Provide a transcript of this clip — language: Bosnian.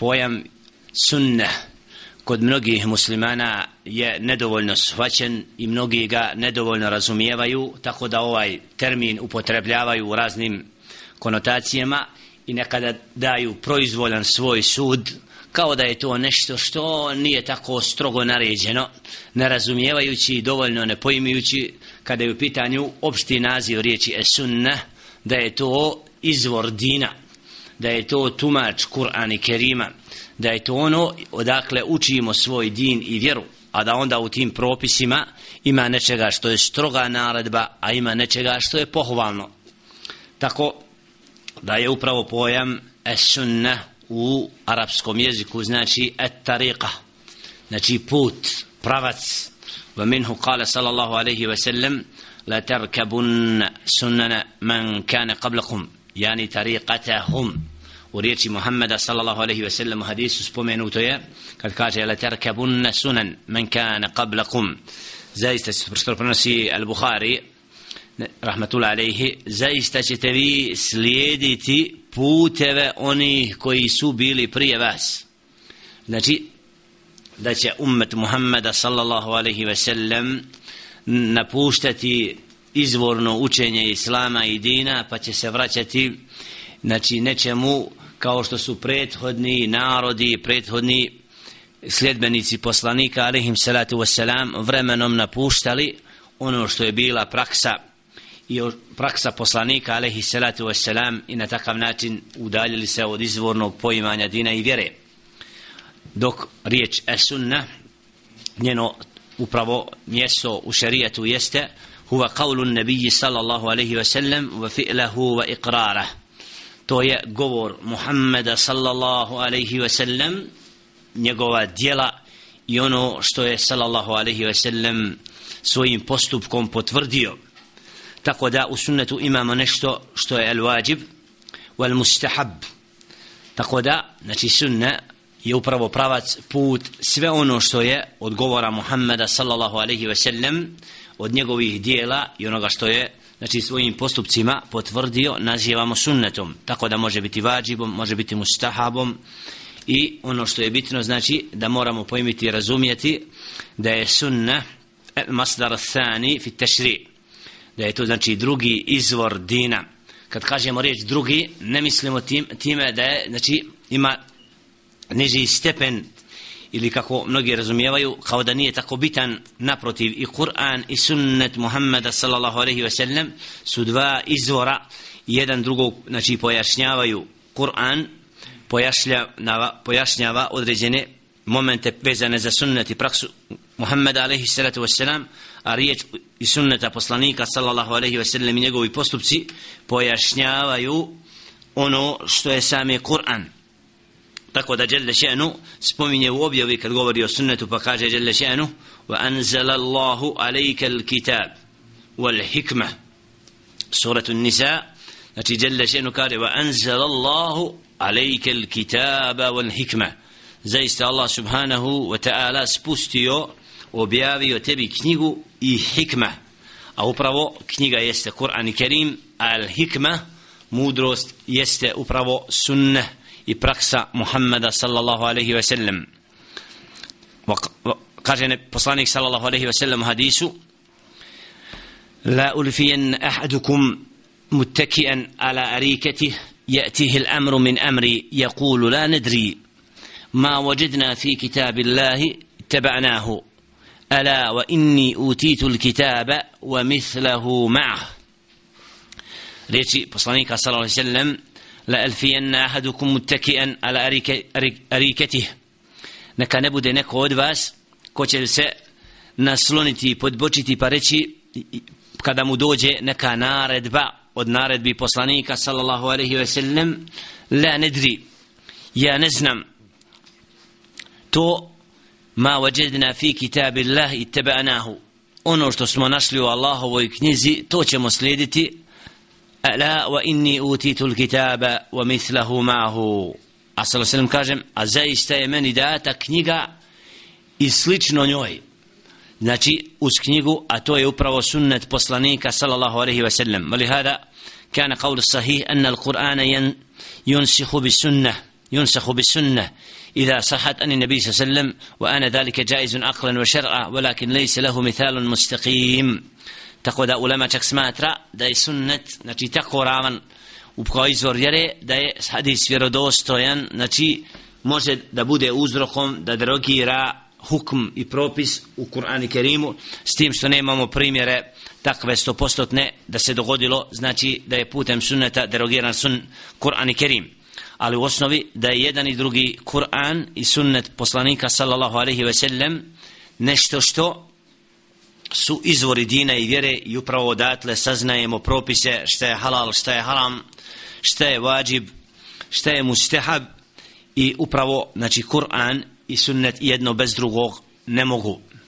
pojam sunne kod mnogih muslimana je nedovoljno shvaćen i mnogi ga nedovoljno razumijevaju tako da ovaj termin upotrebljavaju u raznim konotacijama i nekada daju proizvoljan svoj sud kao da je to nešto što nije tako strogo naređeno ne razumijevajući i dovoljno ne poimajući kada je u pitanju opšti naziv riječi esunne da je to izvor dina da je to tumač Kur'an i Kerima da je to ono odakle učimo svoj din i vjeru a da onda u tim propisima ima nečega što je stroga naredba a ima nečega što je pohvalno. Tako da je upravo pojam es-sunna u arapskom jeziku znači et-tariqa znači put, pravac. Wa minhu kale sallallahu alaihi wa sallam la tarkabun sunnana man kane qablakum yani tariqatahum u riječi Muhammeda sallallahu alaihi ve sellem u hadisu spomenuto je kad kaže la terkabunna sunan man kana qablakum. Zaista se prenosi al-Bukhari rahmatullah alaihi zaista ćete vi slijediti puteve onih koji su bili prije vas. Znači da će ummet Muhammeda sallallahu alaihi ve sellem napuštati izvorno učenje Islama i dina pa će se vraćati znači nečemu kao što su prethodni narodi prethodni sljedbenici poslanika alihim salatu wasalam vremenom napuštali ono što je bila praksa i praksa poslanika alaihi salatu wasalam i na takav način udaljili se od izvornog poimanja dina i vjere. Dok riječ esunna njeno upravo mjesto u šerijetu jeste huwa qawlu nabiji sallallahu alaihi wasallam wa fi'lahu wa iqrarah to je govor Muhammeda sallallahu alaihi wasallam njegova djela i ono što je sallallahu alaihi wasallam svojim postupkom potvrdio. Tako da u sunnetu imamo nešto što je al-wajib wal mustahab. Tako da znači sunna je upravo pravac put sve ono što je od govora Muhammeda sallallahu alaihi ve sellem od njegovih dijela i onoga što je znači svojim postupcima potvrdio nazivamo sunnetom. Tako da može biti vađibom može biti mustahabom. I ono što je bitno znači da moramo pojmiti i razumijeti da je sunna e, masdar thani fi tešri da je to znači drugi izvor dina. Kad kažemo riječ drugi ne mislimo tim, time da je znači ima niži stepen ili kako mnogi razumijevaju kao da nije tako bitan naprotiv i Kur'an i sunnet Muhammeda sallallahu alaihi ve sellem su dva izvora. Jedan drugog znači pojašnjavaju Kur'an pojašnjava, pojašnjava određene momente vezane za sunnet i praksu Muhammeda alaihi sallatu wasalam a riječ i sunneta poslanika sallallahu alaihi wasallam i njegovi postupci pojašnjavaju ono što je sami Kur'an tako da Jelle še'nu spominje u objavi kad govori o sunnetu pa kaže Jelle še'nu wa anzala Allahu alejka al-kitab wal hikma. Suratu nisa znači Jelle še'nu kaže wa anzala Allahu alejka al-kitaba wal hikma. Zaista Allah subhanahu wa ta'ala spustio objavio tebi knjigu i hikma. A upravo knjiga jeste Kur'an i Kerim al hikma mudrost jeste upravo sunnah i praksa Muhammeda sallallahu alaihi ve sellem. Kaže ne poslanik sallallahu alaihi ve sellem hadisu la ulfijen ahadukum متكئا على أريكته يأتيه الأمر من أمري يقول لا ندري ما وجدنا في كتاب الله اتبعناه ألا وإني أوتيت الكتاب ومثله معه ريتي بصانيك صلى الله عليه وسلم لألفين أحدكم متكئا على أريكته neka ne bude neko od vas ko će se nasloniti i podbočiti pa reći kada mu dođe neka naredba od naredbi poslanika sallallahu alaihi ve sellem la nedri ja ne znam to ma wajadna fi kitabillah ittaba'nahu ono što smo našli u Allahovoj knjizi to ćemo slijediti wa inni utitu alkitaba wa mithluhu ma'ahu a sallallahu kažem a zaista je meni data knjiga i slično njoj znači uz knjigu a to je upravo sunnet poslanika sallallahu qawl sahih anna alquran yansikhu bis sunnah ينسخ بالسنة إذا صحت أن النبي صلى الله عليه وسلم وأنا ذلك جائز عقلا وشرعا ولكن ليس له مثال مستقيم tako da ulema čak smatra da je sunnet znači tako ravan u kao izvor vjere da je hadis vjerodostojan znači može da bude uzrokom da derogira hukm i propis u Kur'anu Kerimu s tim što nemamo primjere takve stopostotne da se dogodilo znači da je putem sunneta derogiran sun Kur'an i Kerim. Ali u osnovi da je jedan i drugi Kur'an i sunnet poslanika sallallahu alaihi ve sellem nešto što su izvori dina i vjere i upravo odatle saznajemo propise šta je halal, šta je haram, šta je vađib, šta je mustahab i upravo, znači, Kur'an i sunnet jedno bez drugog ne mogu